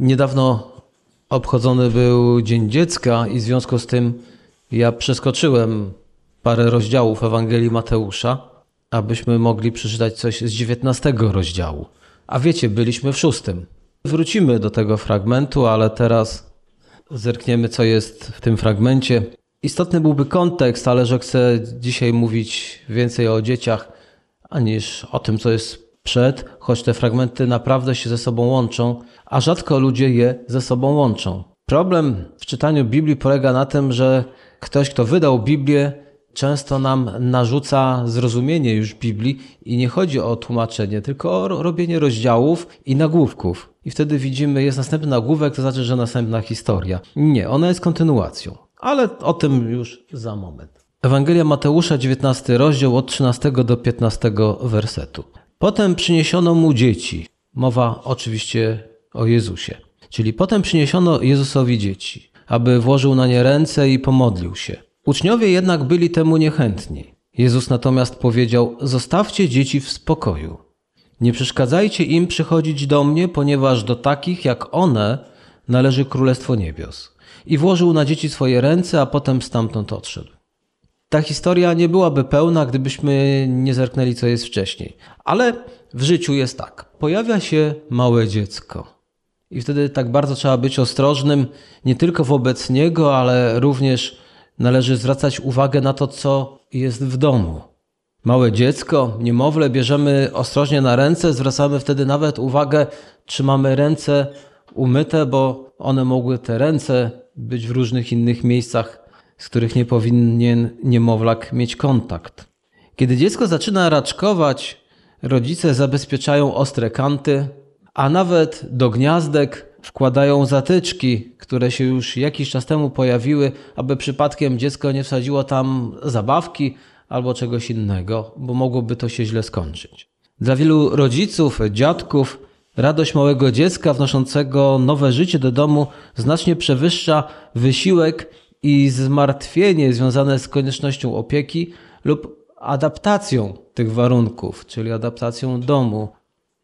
Niedawno obchodzony był Dzień Dziecka i w związku z tym ja przeskoczyłem parę rozdziałów Ewangelii Mateusza, abyśmy mogli przeczytać coś z 19 rozdziału. A wiecie, byliśmy w szóstym. Wrócimy do tego fragmentu, ale teraz zerkniemy, co jest w tym fragmencie. Istotny byłby kontekst, ale że chcę dzisiaj mówić więcej o dzieciach, aniż o tym, co jest przed, choć te fragmenty naprawdę się ze sobą łączą, a rzadko ludzie je ze sobą łączą. Problem w czytaniu Biblii polega na tym, że ktoś, kto wydał Biblię, często nam narzuca zrozumienie już Biblii i nie chodzi o tłumaczenie, tylko o robienie rozdziałów i nagłówków. I wtedy widzimy, jest następny nagłówek, to znaczy, że następna historia. Nie, ona jest kontynuacją, ale o tym już za moment. Ewangelia Mateusza, 19 rozdział od 13 do 15 wersetu. Potem przyniesiono mu dzieci. Mowa oczywiście o Jezusie. Czyli potem przyniesiono Jezusowi dzieci, aby włożył na nie ręce i pomodlił się. Uczniowie jednak byli temu niechętni. Jezus natomiast powiedział: Zostawcie dzieci w spokoju. Nie przeszkadzajcie im przychodzić do mnie, ponieważ do takich jak one należy Królestwo Niebios. I włożył na dzieci swoje ręce, a potem stamtąd odszedł. Ta historia nie byłaby pełna, gdybyśmy nie zerknęli, co jest wcześniej. Ale w życiu jest tak. Pojawia się małe dziecko. I wtedy tak bardzo trzeba być ostrożnym, nie tylko wobec niego, ale również należy zwracać uwagę na to, co jest w domu. Małe dziecko, niemowlę bierzemy ostrożnie na ręce, zwracamy wtedy nawet uwagę, czy mamy ręce umyte, bo one mogły te ręce być w różnych innych miejscach, z których nie powinien niemowlak mieć kontakt. Kiedy dziecko zaczyna raczkować, rodzice zabezpieczają ostre kanty, a nawet do gniazdek wkładają zatyczki, które się już jakiś czas temu pojawiły, aby przypadkiem dziecko nie wsadziło tam zabawki albo czegoś innego, bo mogłoby to się źle skończyć. Dla wielu rodziców, dziadków, radość małego dziecka wnoszącego nowe życie do domu znacznie przewyższa wysiłek i zmartwienie związane z koniecznością opieki lub adaptacją tych warunków, czyli adaptacją domu,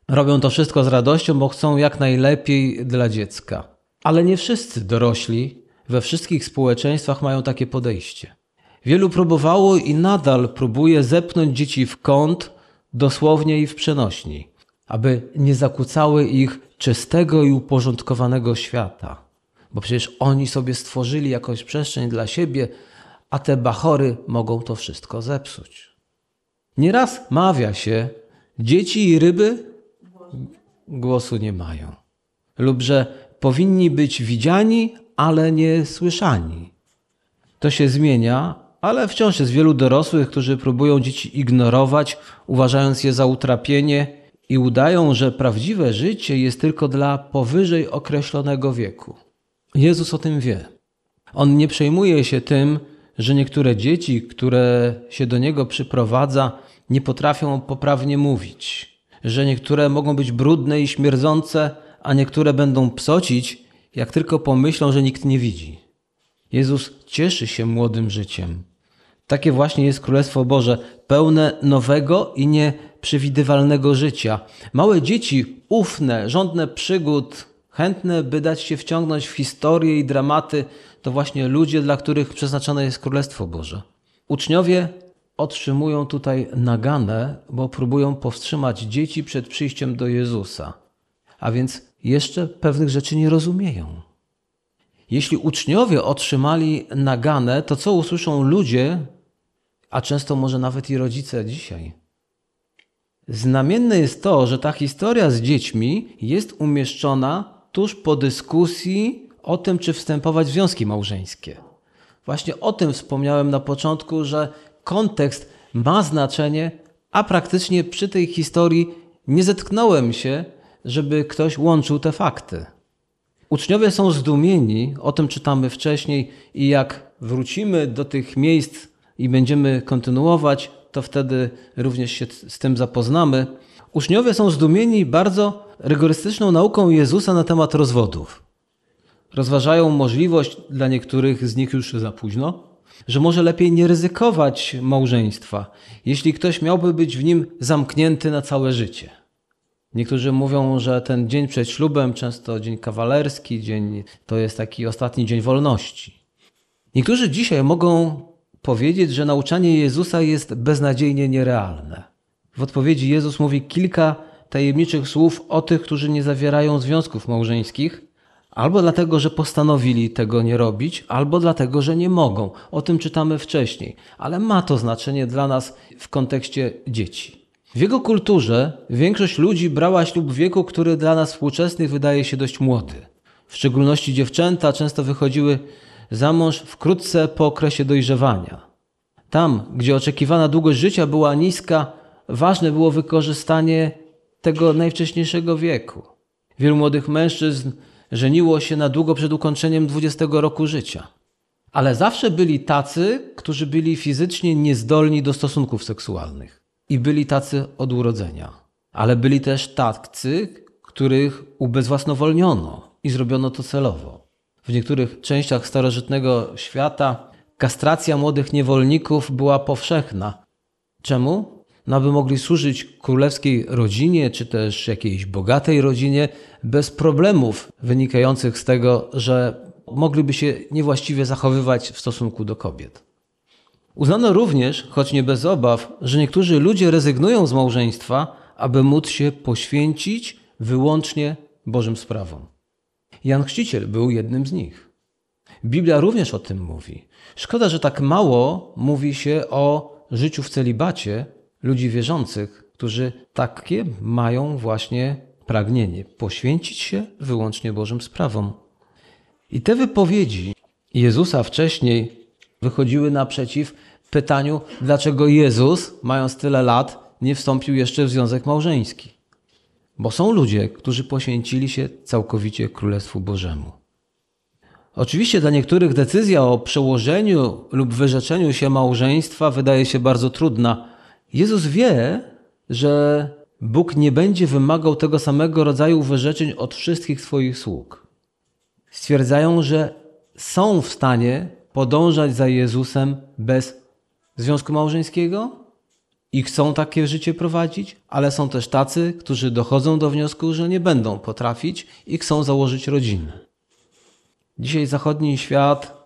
Robią to wszystko z radością, bo chcą jak najlepiej dla dziecka. Ale nie wszyscy dorośli we wszystkich społeczeństwach mają takie podejście. Wielu próbowało i nadal próbuje zepnąć dzieci w kąt, dosłownie i w przenośni, aby nie zakłócały ich czystego i uporządkowanego świata. Bo przecież oni sobie stworzyli jakąś przestrzeń dla siebie, a te bachory mogą to wszystko zepsuć. Nieraz mawia się, dzieci i ryby głosu nie mają. Lub że powinni być widziani, ale nie słyszani. To się zmienia, ale wciąż jest wielu dorosłych, którzy próbują dzieci ignorować, uważając je za utrapienie i udają, że prawdziwe życie jest tylko dla powyżej określonego wieku. Jezus o tym wie. On nie przejmuje się tym, że niektóre dzieci, które się do niego przyprowadza, nie potrafią poprawnie mówić że niektóre mogą być brudne i śmierdzące, a niektóre będą psocić, jak tylko pomyślą, że nikt nie widzi. Jezus cieszy się młodym życiem. Takie właśnie jest Królestwo Boże, pełne nowego i nieprzewidywalnego życia. Małe dzieci, ufne, żądne przygód, chętne, by dać się wciągnąć w historię i dramaty, to właśnie ludzie, dla których przeznaczone jest Królestwo Boże. Uczniowie otrzymują tutaj naganę, bo próbują powstrzymać dzieci przed przyjściem do Jezusa. A więc jeszcze pewnych rzeczy nie rozumieją. Jeśli uczniowie otrzymali naganę, to co usłyszą ludzie, a często może nawet i rodzice dzisiaj? Znamienne jest to, że ta historia z dziećmi jest umieszczona tuż po dyskusji o tym, czy wstępować w związki małżeńskie. Właśnie o tym wspomniałem na początku, że kontekst ma znaczenie, a praktycznie przy tej historii nie zetknąłem się, żeby ktoś łączył te fakty. Uczniowie są zdumieni, o tym czytamy wcześniej, i jak wrócimy do tych miejsc i będziemy kontynuować, to wtedy również się z tym zapoznamy. Uczniowie są zdumieni bardzo rygorystyczną nauką Jezusa na temat rozwodów. Rozważają możliwość dla niektórych z nich już za późno, że może lepiej nie ryzykować małżeństwa, jeśli ktoś miałby być w nim zamknięty na całe życie. Niektórzy mówią, że ten dzień przed ślubem, często dzień kawalerski, dzień to jest taki ostatni dzień wolności. Niektórzy dzisiaj mogą powiedzieć, że nauczanie Jezusa jest beznadziejnie nierealne. W odpowiedzi Jezus mówi kilka tajemniczych słów o tych, którzy nie zawierają związków małżeńskich, albo dlatego, że postanowili tego nie robić, albo dlatego, że nie mogą. O tym czytamy wcześniej, ale ma to znaczenie dla nas w kontekście dzieci. W jego kulturze większość ludzi brała ślub w wieku, który dla nas współczesnych wydaje się dość młody. W szczególności dziewczęta często wychodziły za mąż wkrótce po okresie dojrzewania. Tam, gdzie oczekiwana długość życia była niska, ważne było wykorzystanie tego najwcześniejszego wieku. Wielu młodych mężczyzn żeniło się na długo przed ukończeniem 20 roku życia. Ale zawsze byli tacy, którzy byli fizycznie niezdolni do stosunków seksualnych. I byli tacy od urodzenia. Ale byli też tacy, których ubezwłasnowolniono i zrobiono to celowo. W niektórych częściach starożytnego świata kastracja młodych niewolników była powszechna. Czemu? No, aby mogli służyć królewskiej rodzinie, czy też jakiejś bogatej rodzinie, bez problemów wynikających z tego, że mogliby się niewłaściwie zachowywać w stosunku do kobiet. Uznano również, choć nie bez obaw, że niektórzy ludzie rezygnują z małżeństwa, aby móc się poświęcić wyłącznie Bożym sprawom. Jan Chrzciciel był jednym z nich. Biblia również o tym mówi. Szkoda, że tak mało mówi się o życiu w celibacie ludzi wierzących, którzy takie mają właśnie pragnienie poświęcić się wyłącznie Bożym sprawom. I te wypowiedzi Jezusa wcześniej wychodziły naprzeciw pytaniu, dlaczego Jezus, mając tyle lat, nie wstąpił jeszcze w związek małżeński. Bo są ludzie, którzy poświęcili się całkowicie Królestwu Bożemu. Oczywiście dla niektórych decyzja o przełożeniu lub wyrzeczeniu się małżeństwa wydaje się bardzo trudna. Jezus wie, że Bóg nie będzie wymagał tego samego rodzaju wyrzeczeń od wszystkich swoich sług. Stwierdzają, że są w stanie podążać za Jezusem bez związku małżeńskiego i chcą takie życie prowadzić, ale są też tacy, którzy dochodzą do wniosku, że nie będą potrafić i chcą założyć rodzinę. Dzisiaj zachodni świat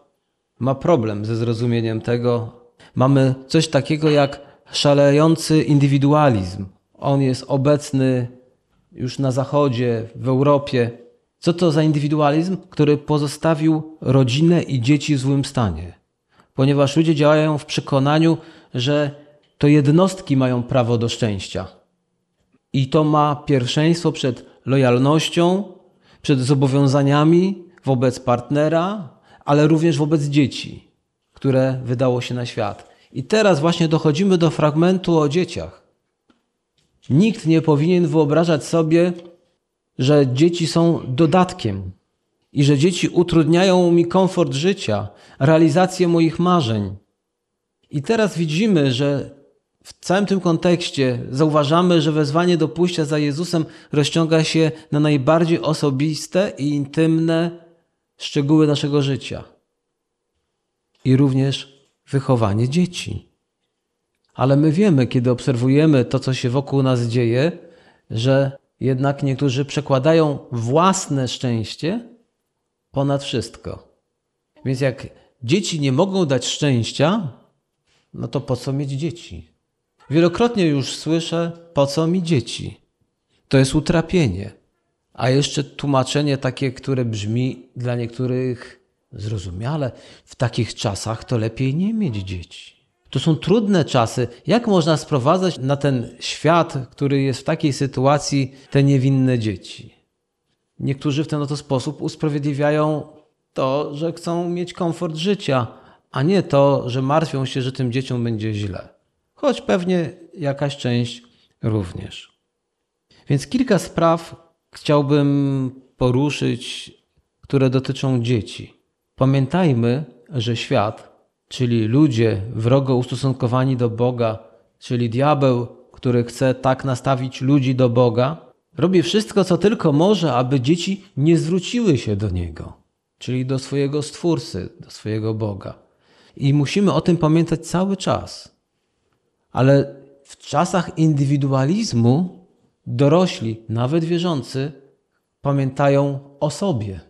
ma problem ze zrozumieniem tego. Mamy coś takiego jak szalejący indywidualizm. On jest obecny już na Zachodzie, w Europie. Co to za indywidualizm, który pozostawił rodzinę i dzieci w złym stanie? Ponieważ ludzie działają w przekonaniu, że to jednostki mają prawo do szczęścia. I to ma pierwszeństwo przed lojalnością, przed zobowiązaniami wobec partnera, ale również wobec dzieci, które wydało się na świat. I teraz właśnie dochodzimy do fragmentu o dzieciach. Nikt nie powinien wyobrażać sobie, że dzieci są dodatkiem i że dzieci utrudniają mi komfort życia, realizację moich marzeń. I teraz widzimy, że w całym tym kontekście zauważamy, że wezwanie do pójścia za Jezusem rozciąga się na najbardziej osobiste i intymne szczegóły naszego życia. I również wychowanie dzieci. Ale my wiemy, kiedy obserwujemy to, co się wokół nas dzieje, że jednak niektórzy przekładają własne szczęście ponad wszystko. Więc jak dzieci nie mogą dać szczęścia, no to po co mieć dzieci? Wielokrotnie już słyszę, po co mi dzieci? To jest utrapienie. A jeszcze tłumaczenie takie, które brzmi dla niektórych zrozumiale, w takich czasach to lepiej nie mieć dzieci. To są trudne czasy. Jak można sprowadzać na ten świat, który jest w takiej sytuacji, te niewinne dzieci? Niektórzy w ten oto sposób usprawiedliwiają to, że chcą mieć komfort życia, a nie to, że martwią się, że tym dzieciom będzie źle. Choć pewnie jakaś część również. Więc kilka spraw chciałbym poruszyć, które dotyczą dzieci. Pamiętajmy, że świat, czyli ludzie wrogo ustosunkowani do Boga, czyli diabeł, który chce tak nastawić ludzi do Boga, robi wszystko, co tylko może, aby dzieci nie zwróciły się do Niego, czyli do swojego Stwórcy, do swojego Boga. I musimy o tym pamiętać cały czas. Ale w czasach indywidualizmu dorośli, nawet wierzący, pamiętają o sobie.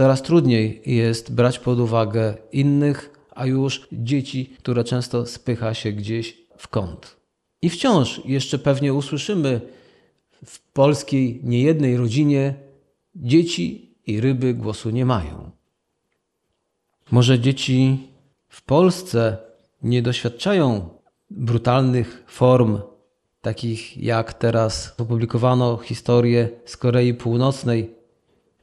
Coraz trudniej jest brać pod uwagę innych, a już dzieci, które często spycha się gdzieś w kąt. I wciąż jeszcze pewnie usłyszymy w polskiej niejednej rodzinie dzieci i ryby głosu nie mają. Może dzieci w Polsce nie doświadczają brutalnych form, takich jak teraz opublikowano historię z Korei Północnej.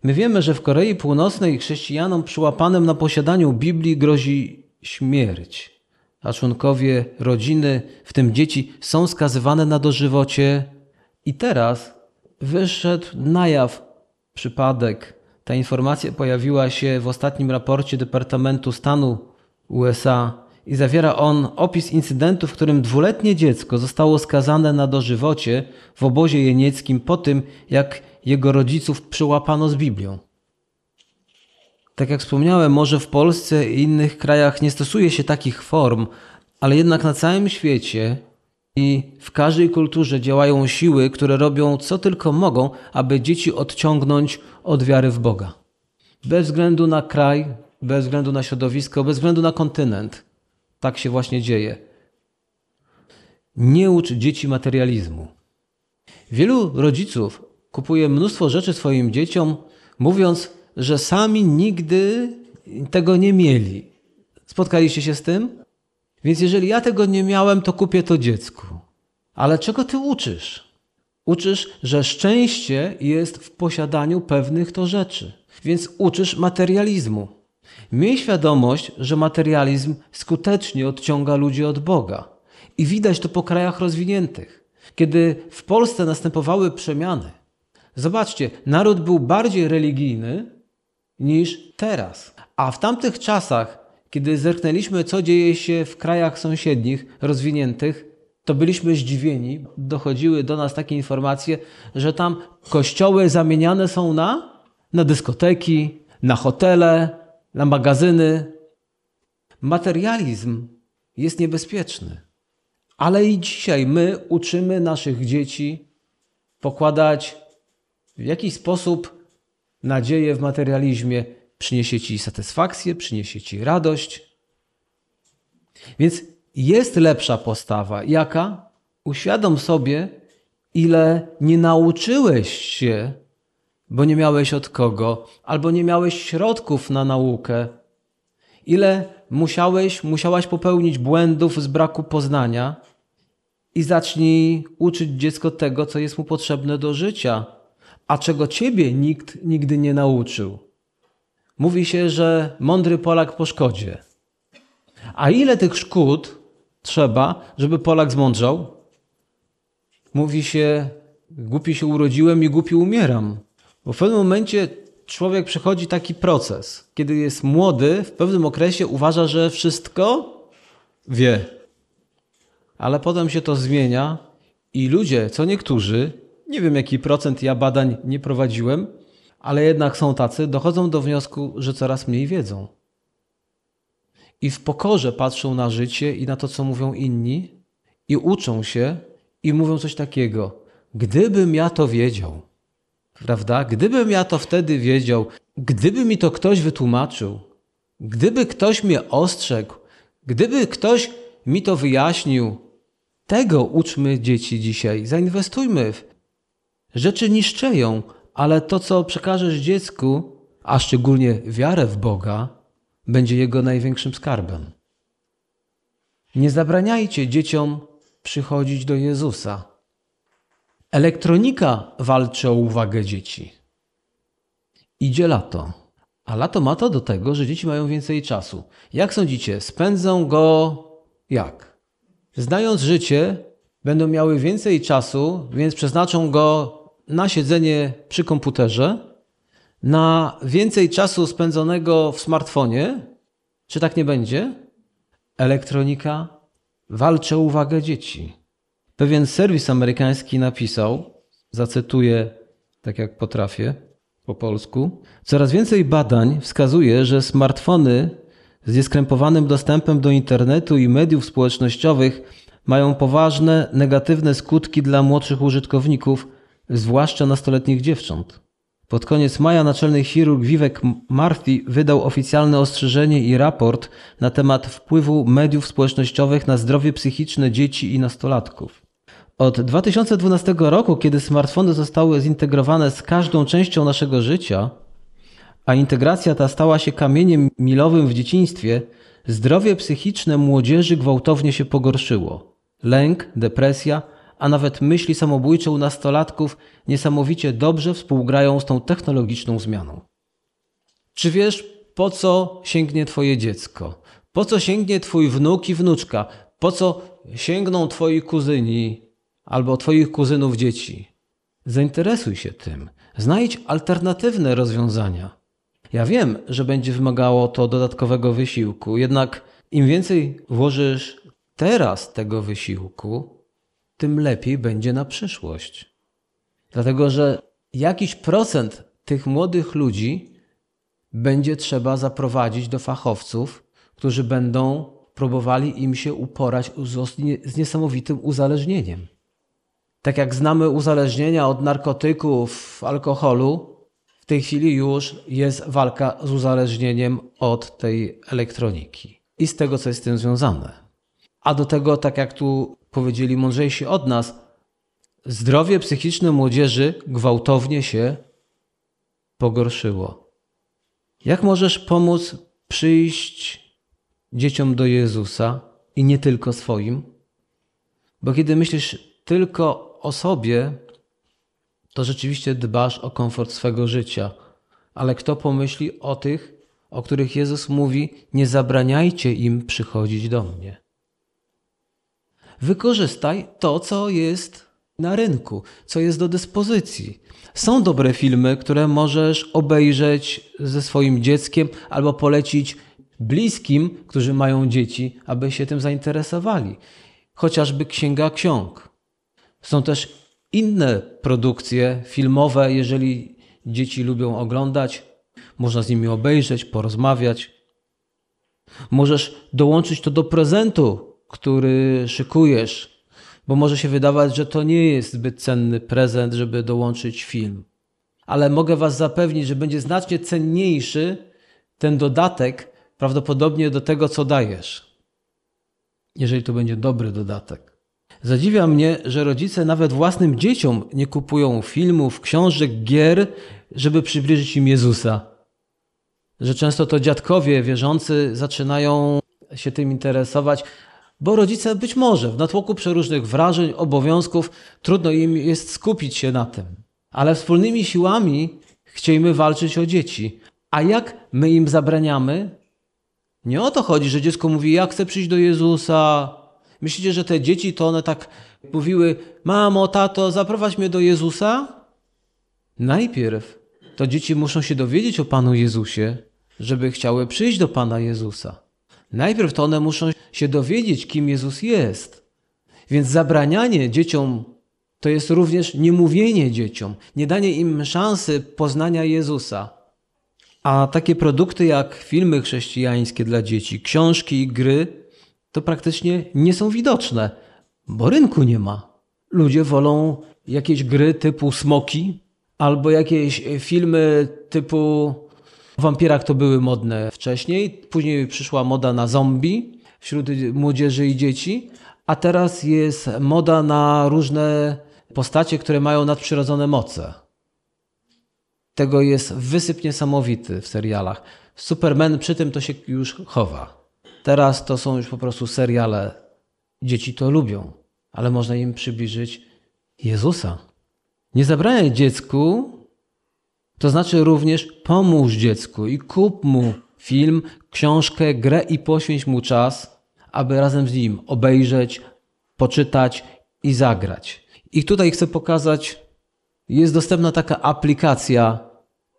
My wiemy, że w Korei Północnej chrześcijanom przyłapanym na posiadaniu Biblii grozi śmierć, a członkowie rodziny, w tym dzieci, są skazywane na dożywocie. I teraz wyszedł na jaw przypadek. Ta informacja pojawiła się w ostatnim raporcie Departamentu Stanu USA i zawiera on opis incydentu, w którym dwuletnie dziecko zostało skazane na dożywocie w obozie jenieckim po tym, jak jego rodziców przyłapano z Biblią. Tak jak wspomniałem, może w Polsce i innych krajach nie stosuje się takich form, ale jednak na całym świecie i w każdej kulturze działają siły, które robią co tylko mogą, aby dzieci odciągnąć od wiary w Boga. Bez względu na kraj, bez względu na środowisko, bez względu na kontynent. Tak się właśnie dzieje. Nie ucz dzieci materializmu. Wielu rodziców kupuje mnóstwo rzeczy swoim dzieciom, mówiąc, że sami nigdy tego nie mieli. Spotkaliście się z tym? Więc jeżeli ja tego nie miałem, to kupię to dziecku. Ale czego ty uczysz? Uczysz, że szczęście jest w posiadaniu pewnych to rzeczy. Więc uczysz materializmu. Miej świadomość, że materializm skutecznie odciąga ludzi od Boga. I widać to po krajach rozwiniętych. Kiedy w Polsce następowały przemiany, zobaczcie, naród był bardziej religijny niż teraz. A w tamtych czasach, kiedy zerknęliśmy, co dzieje się w krajach sąsiednich, rozwiniętych, to byliśmy zdziwieni. Dochodziły do nas takie informacje, że tam kościoły zamieniane są na, na dyskoteki, na hotele, na magazyny. Materializm jest niebezpieczny. Ale i dzisiaj my uczymy naszych dzieci pokładać w jakiś sposób nadzieję w materializmie. Przyniesie ci satysfakcję, przyniesie ci radość. Więc jest lepsza postawa. Jaka? Uświadom sobie, ile nie nauczyłeś się bo nie miałeś od kogo, albo nie miałeś środków na naukę. Ile musiałeś, musiałaś popełnić błędów z braku poznania i zacznij uczyć dziecko tego, co jest mu potrzebne do życia, a czego ciebie nikt nigdy nie nauczył. Mówi się, że mądry Polak po szkodzie. A ile tych szkód trzeba, żeby Polak zmądrzał? Mówi się, głupi się urodziłem i głupi umieram. Bo w pewnym momencie człowiek przechodzi taki proces. Kiedy jest młody, w pewnym okresie uważa, że wszystko wie. Ale potem się to zmienia i ludzie, co niektórzy, nie wiem jaki procent ja badań nie prowadziłem, ale jednak są tacy, dochodzą do wniosku, że coraz mniej wiedzą. I w pokorze patrzą na życie i na to, co mówią inni, i uczą się i mówią coś takiego: Gdybym ja to wiedział. Prawda? Gdybym ja to wtedy wiedział, gdyby mi to ktoś wytłumaczył, gdyby ktoś mnie ostrzegł, gdyby ktoś mi to wyjaśnił, tego uczmy dzieci dzisiaj. Zainwestujmy w rzeczy niszczeją, ale to, co przekażesz dziecku, a szczególnie wiarę w Boga, będzie jego największym skarbem. Nie zabraniajcie dzieciom przychodzić do Jezusa. Elektronika walczy o uwagę dzieci. Idzie lato. A lato ma to do tego, że dzieci mają więcej czasu. Jak sądzicie, spędzą go jak? Znając życie, będą miały więcej czasu, więc przeznaczą go na siedzenie przy komputerze, na więcej czasu spędzonego w smartfonie. Czy tak nie będzie? Elektronika walczy o uwagę dzieci. Pewien serwis amerykański napisał, zacytuję tak jak potrafię po polsku: Coraz więcej badań wskazuje, że smartfony z nieskrępowanym dostępem do internetu i mediów społecznościowych mają poważne negatywne skutki dla młodszych użytkowników, zwłaszcza nastoletnich dziewcząt. Pod koniec maja naczelny chirurg Vivek Murthy wydał oficjalne ostrzeżenie i raport na temat wpływu mediów społecznościowych na zdrowie psychiczne dzieci i nastolatków. Od 2012 roku, kiedy smartfony zostały zintegrowane z każdą częścią naszego życia, a integracja ta stała się kamieniem milowym w dzieciństwie, zdrowie psychiczne młodzieży gwałtownie się pogorszyło. Lęk, depresja, a nawet myśli samobójcze u nastolatków niesamowicie dobrze współgrają z tą technologiczną zmianą. Czy wiesz, po co sięgnie Twoje dziecko? Po co sięgnie Twój wnuk i wnuczka? Po co sięgną Twoi kuzyni albo Twoich kuzynów dzieci? Zainteresuj się tym. Znajdź alternatywne rozwiązania. Ja wiem, że będzie wymagało to dodatkowego wysiłku, jednak im więcej włożysz teraz tego wysiłku, tym lepiej będzie na przyszłość. Dlatego, że jakiś procent tych młodych ludzi będzie trzeba zaprowadzić do fachowców, którzy będą próbowali im się uporać z niesamowitym uzależnieniem. Tak jak znamy uzależnienia od narkotyków, alkoholu, w tej chwili już jest walka z uzależnieniem od tej elektroniki i z tego, co jest z tym związane. A do tego, tak jak tu powiedzieli mądrzejsi od nas, zdrowie psychiczne młodzieży gwałtownie się pogorszyło. Jak możesz pomóc przyjść dzieciom do Jezusa i nie tylko swoim? Bo kiedy myślisz tylko o sobie, to rzeczywiście dbasz o komfort swego życia. Ale kto pomyśli o tych, o których Jezus mówi: Nie zabraniajcie im przychodzić do mnie? Wykorzystaj to, co jest na rynku, co jest do dyspozycji. Są dobre filmy, które możesz obejrzeć ze swoim dzieckiem albo polecić bliskim, którzy mają dzieci, aby się tym zainteresowali. Chociażby Księga Ksiąg. Są też inne produkcje filmowe, jeżeli dzieci lubią oglądać, można z nimi obejrzeć, porozmawiać. Możesz dołączyć to do prezentu, który szykujesz, bo może się wydawać, że to nie jest zbyt cenny prezent, żeby dołączyć film. Ale mogę Was zapewnić, że będzie znacznie cenniejszy ten dodatek prawdopodobnie do tego, co dajesz. Jeżeli to będzie dobry dodatek. Zadziwia mnie, że rodzice nawet własnym dzieciom nie kupują filmów, książek, gier, żeby przybliżyć im Jezusa. Że często to dziadkowie wierzący zaczynają się tym interesować, bo rodzice być może w natłoku przeróżnych wrażeń, obowiązków, trudno im jest skupić się na tym. Ale wspólnymi siłami chcielibyśmy walczyć o dzieci. A jak my im zabraniamy? Nie o to chodzi, że dziecko mówi: Ja chcę przyjść do Jezusa. Myślicie, że te dzieci to one tak mówiły: Mamo, tato, zaprowadź mnie do Jezusa? Najpierw to dzieci muszą się dowiedzieć o Panu Jezusie, żeby chciały przyjść do Pana Jezusa. Najpierw to one muszą się dowiedzieć, kim Jezus jest. Więc zabranianie dzieciom to jest również niemówienie dzieciom, nie danie im szansy poznania Jezusa. A takie produkty jak filmy chrześcijańskie dla dzieci, książki i gry to praktycznie nie są widoczne, bo rynku nie ma. Ludzie wolą jakieś gry typu Smoki albo jakieś filmy typu o wampirach to były modne wcześniej, później przyszła moda na zombie wśród młodzieży i dzieci, a teraz jest moda na różne postacie, które mają nadprzyrodzone moce. Tego jest wysyp niesamowity w serialach. Superman przy tym to się już chowa. Teraz to są już po prostu seriale. Dzieci to lubią, ale można im przybliżyć Jezusa. Nie zabraniaj dziecku to znaczy również pomóż dziecku i kup mu film, książkę, grę i poświęć mu czas, aby razem z nim obejrzeć, poczytać i zagrać. I tutaj chcę pokazać, jest dostępna taka aplikacja,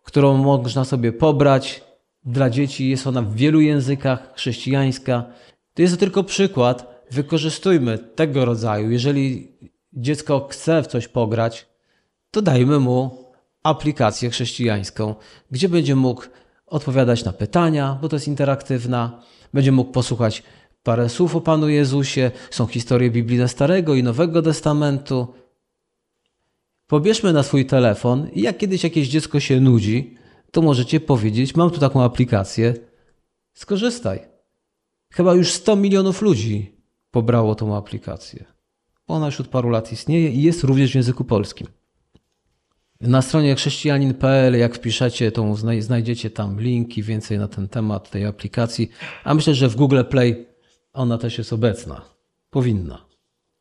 którą można sobie pobrać. Dla dzieci jest ona w wielu językach, chrześcijańska. To jest to tylko przykład. Wykorzystujmy tego rodzaju. Jeżeli dziecko chce w coś pograć, to dajmy mu aplikację chrześcijańską, gdzie będzie mógł odpowiadać na pytania, bo to jest interaktywna, będzie mógł posłuchać parę słów o Panu Jezusie, są historie biblijne Starego i Nowego Testamentu. Pobierzmy na swój telefon i jak kiedyś jakieś dziecko się nudzi, to możecie powiedzieć: Mam tu taką aplikację, skorzystaj. Chyba już 100 milionów ludzi pobrało tą aplikację. Ona już od paru lat istnieje i jest również w języku polskim. Na stronie chrześcijanin.pl, jak wpiszecie, to znajdziecie tam linki, więcej na ten temat tej aplikacji. A myślę, że w Google Play ona też jest obecna. Powinna.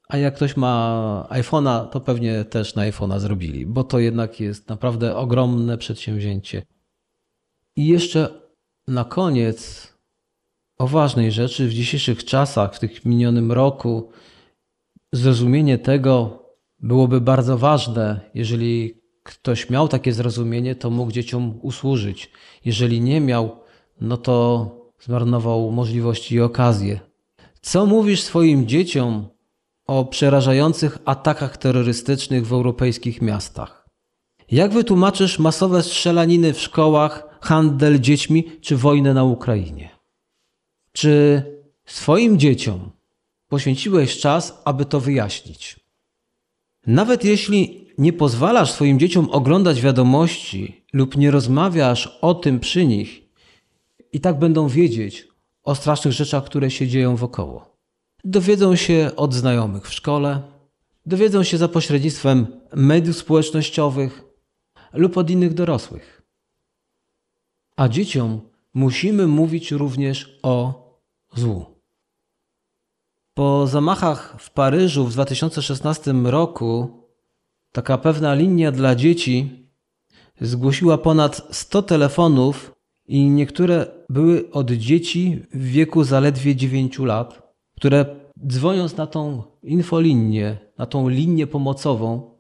A jak ktoś ma iPhone'a, to pewnie też na iPhone'a zrobili, bo to jednak jest naprawdę ogromne przedsięwzięcie. I jeszcze na koniec o ważnej rzeczy w dzisiejszych czasach, w tych minionym roku, zrozumienie tego byłoby bardzo ważne. Jeżeli ktoś miał takie zrozumienie, to mógł dzieciom usłużyć. Jeżeli nie miał, no to zmarnował możliwości i okazje. Co mówisz swoim dzieciom o przerażających atakach terrorystycznych w europejskich miastach? Jak wytłumaczysz masowe strzelaniny w szkołach, handel dziećmi czy wojnę na Ukrainie? Czy swoim dzieciom poświęciłeś czas, aby to wyjaśnić? Nawet jeśli nie pozwalasz swoim dzieciom oglądać wiadomości lub nie rozmawiasz o tym przy nich, i tak będą wiedzieć o strasznych rzeczach, które się dzieją wokoło. Dowiedzą się od znajomych w szkole, dowiedzą się za pośrednictwem mediów społecznościowych lub od innych dorosłych. A dzieciom musimy mówić również o złu. Po zamachach w Paryżu w 2016 roku taka pewna linia dla dzieci zgłosiła ponad 100 telefonów i niektóre były od dzieci w wieku zaledwie 9 lat, które dzwoniąc na tą infolinię, na tą linię pomocową,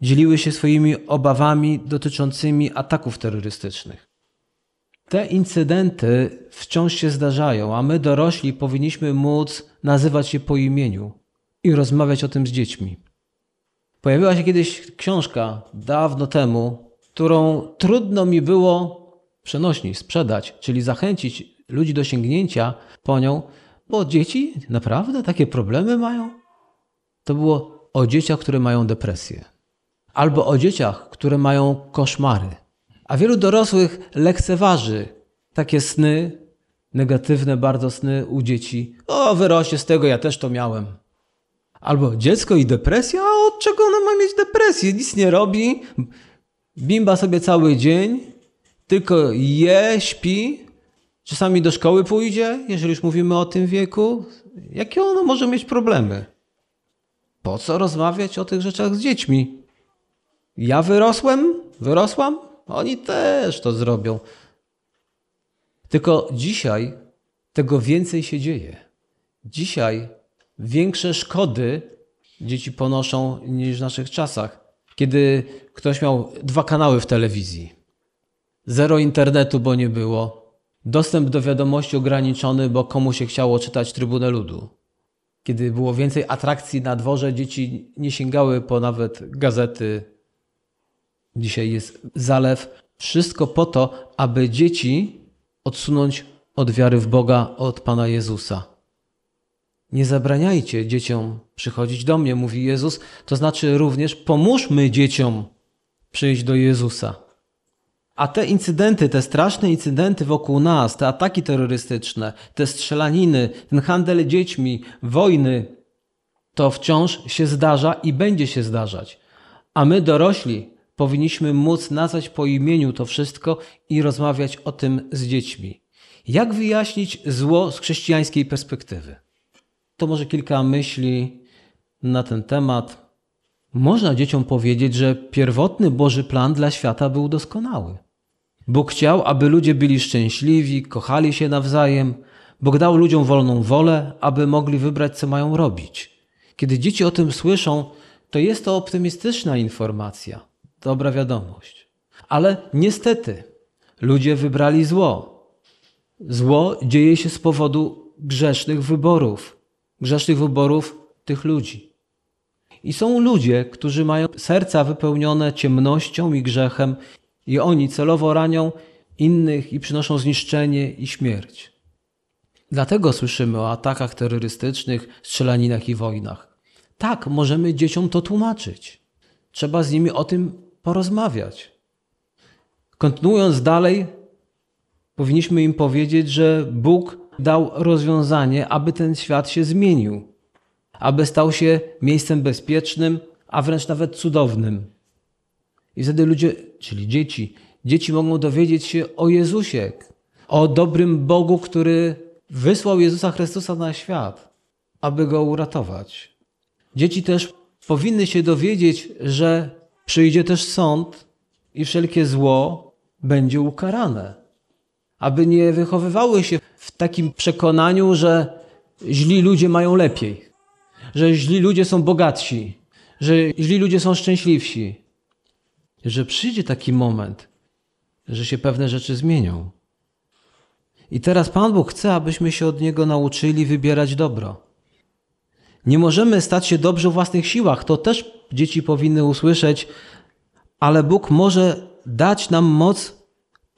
dzieliły się swoimi obawami dotyczącymi ataków terrorystycznych. Te incydenty wciąż się zdarzają, a my dorośli powinniśmy móc nazywać je po imieniu i rozmawiać o tym z dziećmi. Pojawiła się kiedyś książka dawno temu, którą trudno mi było przenośni sprzedać, czyli zachęcić ludzi do sięgnięcia po nią, bo dzieci naprawdę takie problemy mają. To było o dzieciach, które mają depresję, albo o dzieciach, które mają koszmary a wielu dorosłych lekceważy takie sny, negatywne bardzo sny u dzieci. O, wyrośnie z tego, ja też to miałem. Albo dziecko i depresja? A od czego ona ma mieć depresję? Nic nie robi, bimba sobie cały dzień, tylko je, śpi, czasami do szkoły pójdzie, jeżeli już mówimy o tym wieku. Jakie ono może mieć problemy? Po co rozmawiać o tych rzeczach z dziećmi? Ja wyrosłem, wyrosłam, oni też to zrobią. Tylko dzisiaj tego więcej się dzieje. Dzisiaj większe szkody dzieci ponoszą niż w naszych czasach, kiedy ktoś miał dwa kanały w telewizji, zero internetu, bo nie było, dostęp do wiadomości ograniczony, bo komu się chciało czytać Trybunę Ludu. Kiedy było więcej atrakcji na dworze, dzieci nie sięgały po nawet gazety, Dzisiaj jest zalew. Wszystko po to, aby dzieci odsunąć od wiary w Boga, od Pana Jezusa. Nie zabraniajcie dzieciom przychodzić do mnie, mówi Jezus, to znaczy również pomóżmy dzieciom przyjść do Jezusa. A te incydenty, te straszne incydenty wokół nas, te ataki terrorystyczne, te strzelaniny, ten handel dziećmi, wojny, to wciąż się zdarza i będzie się zdarzać. A my dorośli powinniśmy móc nazwać po imieniu to wszystko i rozmawiać o tym z dziećmi. Jak wyjaśnić zło z chrześcijańskiej perspektywy? To może kilka myśli na ten temat. Można dzieciom powiedzieć, że pierwotny Boży plan dla świata był doskonały. Bóg chciał, aby ludzie byli szczęśliwi, kochali się nawzajem. Bóg dał ludziom wolną wolę, aby mogli wybrać, co mają robić. Kiedy dzieci o tym słyszą, to jest to optymistyczna informacja dobra wiadomość. Ale niestety ludzie wybrali zło. Zło dzieje się z powodu grzesznych wyborów, grzesznych wyborów tych ludzi. I są ludzie, którzy mają serca wypełnione ciemnością i grzechem, i oni celowo ranią innych i przynoszą zniszczenie i śmierć. Dlatego słyszymy o atakach terrorystycznych, strzelaninach i wojnach. Tak, możemy dzieciom to tłumaczyć. trzeba z nimi o tym porozmawiać. Kontynuując dalej, powinniśmy im powiedzieć, że Bóg dał rozwiązanie, aby ten świat się zmienił, aby stał się miejscem bezpiecznym, a wręcz nawet cudownym. I wtedy ludzie, czyli dzieci, dzieci mogą dowiedzieć się o Jezusie, o dobrym Bogu, który wysłał Jezusa Chrystusa na świat, aby go uratować. Dzieci też powinny się dowiedzieć, że przyjdzie też sąd i wszelkie zło będzie ukarane. Aby nie wychowywały się w takim przekonaniu, że źli ludzie mają lepiej, że źli ludzie są bogatsi, że źli ludzie są szczęśliwsi. Że przyjdzie taki moment, że się pewne rzeczy zmienią. I teraz Pan Bóg chce, abyśmy się od Niego nauczyli wybierać dobro. Nie możemy stać się dobrzy w własnych siłach, to też dzieci powinny usłyszeć, ale Bóg może dać nam moc,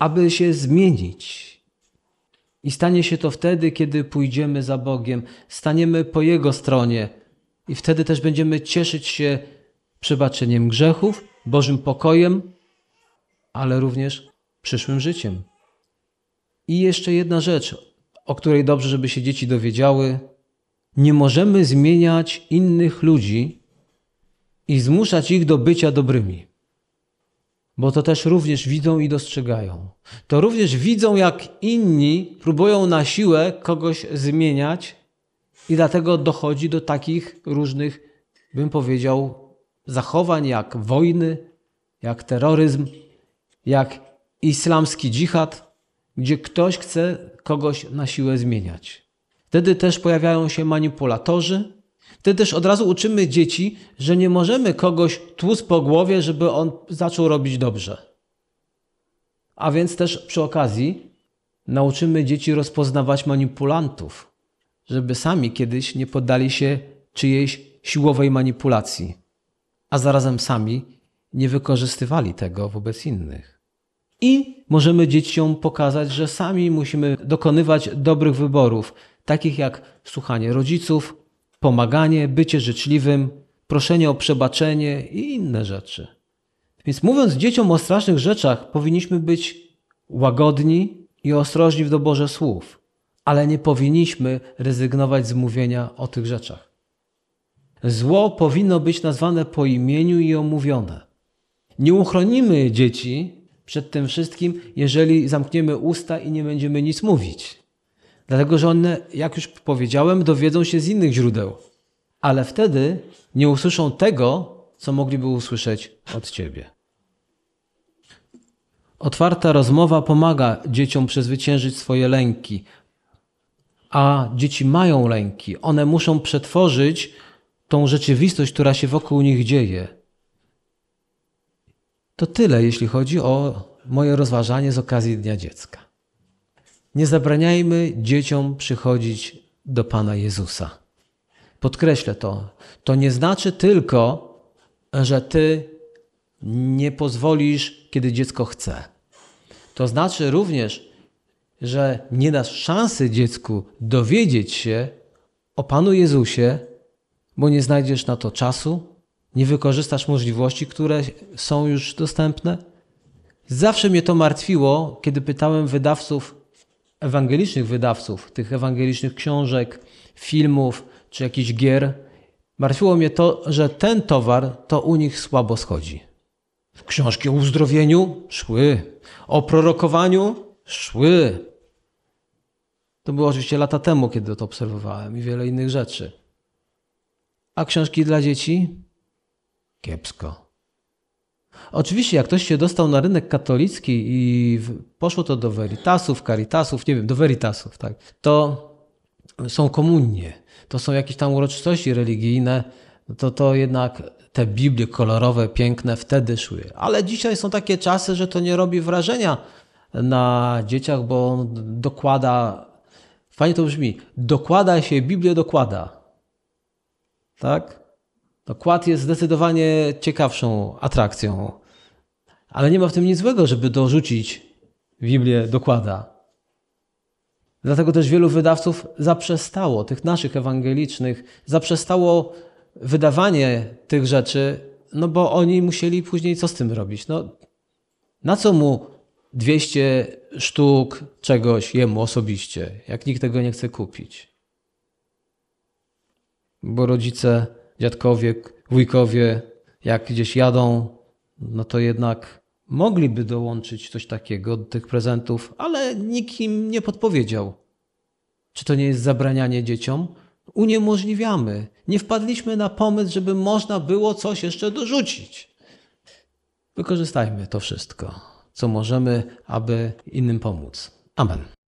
aby się zmienić. I stanie się to wtedy, kiedy pójdziemy za Bogiem, staniemy po Jego stronie i wtedy też będziemy cieszyć się przebaczeniem grzechów, Bożym pokojem, ale również przyszłym życiem. I jeszcze jedna rzecz, o której dobrze, żeby się dzieci dowiedziały. Nie możemy zmieniać innych ludzi i zmuszać ich do bycia dobrymi. Bo to też również widzą i dostrzegają. To również widzą, jak inni próbują na siłę kogoś zmieniać, i dlatego dochodzi do takich różnych, bym powiedział, zachowań jak wojny, jak terroryzm, jak islamski dżihad, gdzie ktoś chce kogoś na siłę zmieniać. Wtedy też pojawiają się manipulatorzy. Wtedy też od razu uczymy dzieci, że nie możemy kogoś tłuc po głowie, żeby on zaczął robić dobrze. A więc też przy okazji nauczymy dzieci rozpoznawać manipulantów, żeby sami kiedyś nie poddali się czyjejś siłowej manipulacji, a zarazem sami nie wykorzystywali tego wobec innych. I możemy dzieciom pokazać, że sami musimy dokonywać dobrych wyborów, takich jak słuchanie rodziców, pomaganie, bycie życzliwym, proszenie o przebaczenie i inne rzeczy. Więc mówiąc dzieciom o strasznych rzeczach, powinniśmy być łagodni i ostrożni w doborze słów, ale nie powinniśmy rezygnować z mówienia o tych rzeczach. Zło powinno być nazwane po imieniu i omówione. Nie uchronimy dzieci przed tym wszystkim, jeżeli zamkniemy usta i nie będziemy nic mówić. Dlatego, że one, jak już powiedziałem, dowiedzą się z innych źródeł, ale wtedy nie usłyszą tego, co mogliby usłyszeć od ciebie. Otwarta rozmowa pomaga dzieciom przezwyciężyć swoje lęki, a dzieci mają lęki. One muszą przetworzyć tą rzeczywistość, która się wokół nich dzieje. To tyle, jeśli chodzi o moje rozważanie z okazji Dnia Dziecka. Nie zabraniajmy dzieciom przychodzić do Pana Jezusa. Podkreślę to. To nie znaczy tylko, że Ty nie pozwolisz, kiedy dziecko chce. To znaczy również, że nie dasz szansy dziecku dowiedzieć się o Panu Jezusie, bo nie znajdziesz na to czasu, nie wykorzystasz możliwości, które są już dostępne? Zawsze mnie to martwiło, kiedy pytałem wydawców, ewangelicznych wydawców, tych ewangelicznych książek, filmów czy jakichś gier. Martwiło mnie to, że ten towar to u nich słabo schodzi. Książki o uzdrowieniu szły, o prorokowaniu szły. To było oczywiście lata temu, kiedy to obserwowałem i wiele innych rzeczy. A książki dla dzieci? Kiepsko. Oczywiście, jak ktoś się dostał na rynek katolicki i poszło to do Veritasów, Caritasów, nie wiem, do Veritasów, tak, to są komunie, to są jakieś tam uroczystości religijne, to, to jednak te Biblie kolorowe, piękne wtedy szły. Ale dzisiaj są takie czasy, że to nie robi wrażenia na dzieciach, bo on dokłada, fajnie to brzmi, dokłada się, Biblię dokłada. Tak? Dokład jest zdecydowanie ciekawszą atrakcją. Ale nie ma w tym nic złego, żeby dorzucić Biblię dokłada. Dlatego też wielu wydawców zaprzestało, tych naszych ewangelicznych, zaprzestało wydawanie tych rzeczy no bo oni musieli później co z tym robić? No, na co mu 200 sztuk czegoś jemu osobiście, jak nikt tego nie chce kupić? Bo rodzice, dziadkowie, wujkowie, jak gdzieś jadą, no to jednak mogliby dołączyć coś takiego do tych prezentów, ale nikt im nie podpowiedział. Czy to nie jest zabranianie dzieciom? Uniemożliwiamy. Nie wpadliśmy na pomysł, żeby można było coś jeszcze dorzucić. Wykorzystajmy to wszystko, co możemy, aby innym pomóc. Amen.